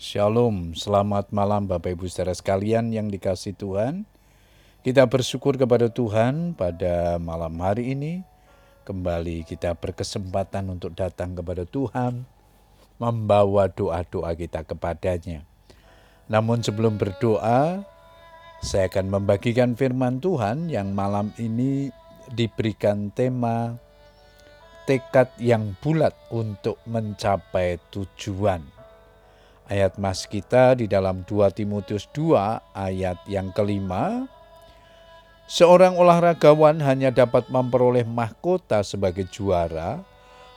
Shalom, selamat malam Bapak Ibu saudara sekalian yang dikasih Tuhan. Kita bersyukur kepada Tuhan pada malam hari ini. Kembali kita berkesempatan untuk datang kepada Tuhan, membawa doa-doa kita kepadanya. Namun sebelum berdoa, saya akan membagikan firman Tuhan yang malam ini diberikan tema tekad yang bulat untuk mencapai tujuan ayat mas kita di dalam 2 Timotius 2 ayat yang kelima. Seorang olahragawan hanya dapat memperoleh mahkota sebagai juara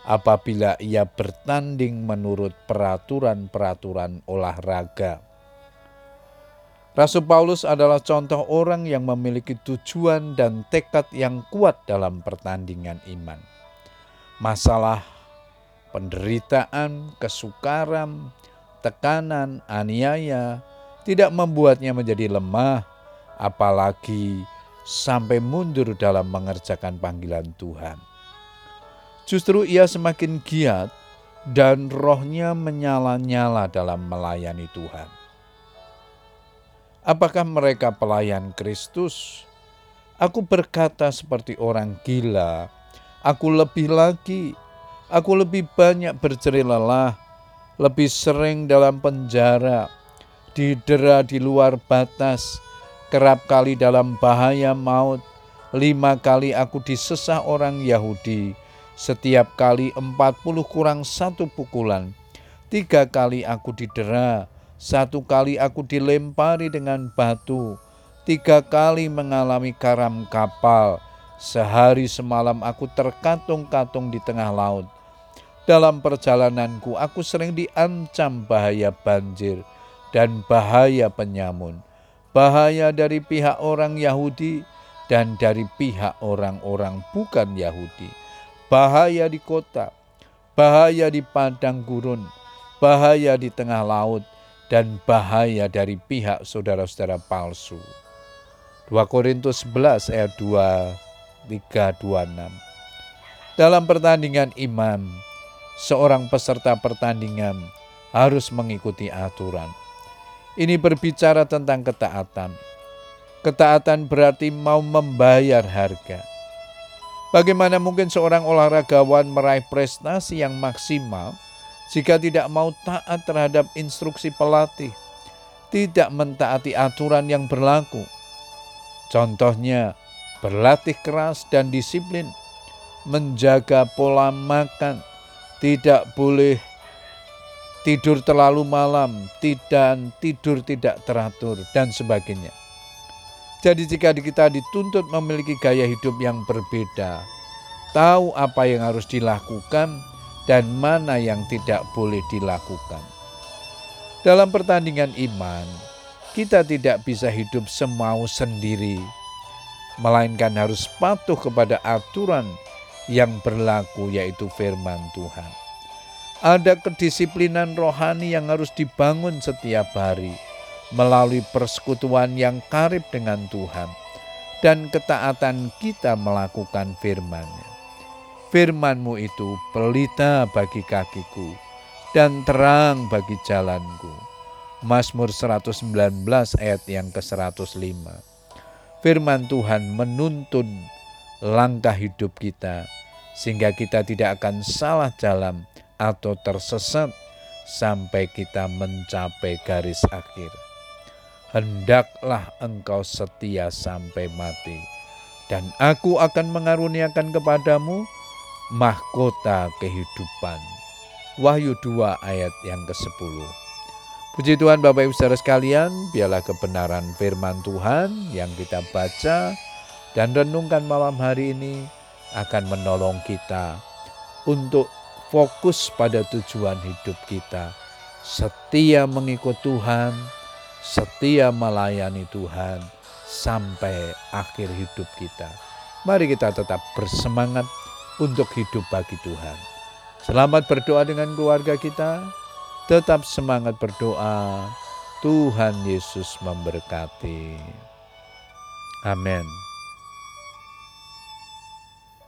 apabila ia bertanding menurut peraturan-peraturan olahraga. Rasul Paulus adalah contoh orang yang memiliki tujuan dan tekad yang kuat dalam pertandingan iman. Masalah penderitaan, kesukaran, tekanan, aniaya tidak membuatnya menjadi lemah, apalagi sampai mundur dalam mengerjakan panggilan Tuhan. Justru ia semakin giat dan rohnya menyala-nyala dalam melayani Tuhan. Apakah mereka pelayan Kristus? Aku berkata seperti orang gila, aku lebih lagi, aku lebih banyak berjerih lelah, lebih sering dalam penjara, didera di luar batas, kerap kali dalam bahaya maut. Lima kali aku disesah orang Yahudi, setiap kali empat puluh kurang satu pukulan. Tiga kali aku didera, satu kali aku dilempari dengan batu, tiga kali mengalami karam kapal, sehari semalam aku terkatung-katung di tengah laut dalam perjalananku, aku sering diancam bahaya banjir dan bahaya penyamun, bahaya dari pihak orang Yahudi dan dari pihak orang-orang bukan Yahudi, bahaya di kota, bahaya di padang gurun, bahaya di tengah laut, dan bahaya dari pihak saudara-saudara palsu. 2 Korintus 11 ayat 2, 3, 26. Dalam pertandingan iman, seorang peserta pertandingan harus mengikuti aturan. Ini berbicara tentang ketaatan. Ketaatan berarti mau membayar harga. Bagaimana mungkin seorang olahragawan meraih prestasi yang maksimal jika tidak mau taat terhadap instruksi pelatih, tidak mentaati aturan yang berlaku? Contohnya, berlatih keras dan disiplin, menjaga pola makan, tidak boleh tidur terlalu malam, tidak tidur tidak teratur dan sebagainya. Jadi jika kita dituntut memiliki gaya hidup yang berbeda, tahu apa yang harus dilakukan dan mana yang tidak boleh dilakukan. Dalam pertandingan iman, kita tidak bisa hidup semau sendiri, melainkan harus patuh kepada aturan yang berlaku, yaitu firman Tuhan. Ada kedisiplinan rohani yang harus dibangun setiap hari melalui persekutuan yang karib dengan Tuhan dan ketaatan kita melakukan firman-Nya. Firman-Mu itu pelita bagi kakiku dan terang bagi jalanku. Mazmur 119 ayat yang ke-105. Firman Tuhan menuntun langkah hidup kita, sehingga kita tidak akan salah jalan atau tersesat sampai kita mencapai garis akhir. Hendaklah engkau setia sampai mati, dan aku akan mengaruniakan kepadamu mahkota kehidupan. Wahyu 2 ayat yang ke-10. Puji Tuhan Bapak Ibu Saudara sekalian, biarlah kebenaran firman Tuhan yang kita baca dan renungkan malam hari ini akan menolong kita untuk fokus pada tujuan hidup kita. Setia mengikut Tuhan, setia melayani Tuhan sampai akhir hidup kita. Mari kita tetap bersemangat untuk hidup bagi Tuhan. Selamat berdoa dengan keluarga kita. Tetap semangat berdoa. Tuhan Yesus memberkati. Amin.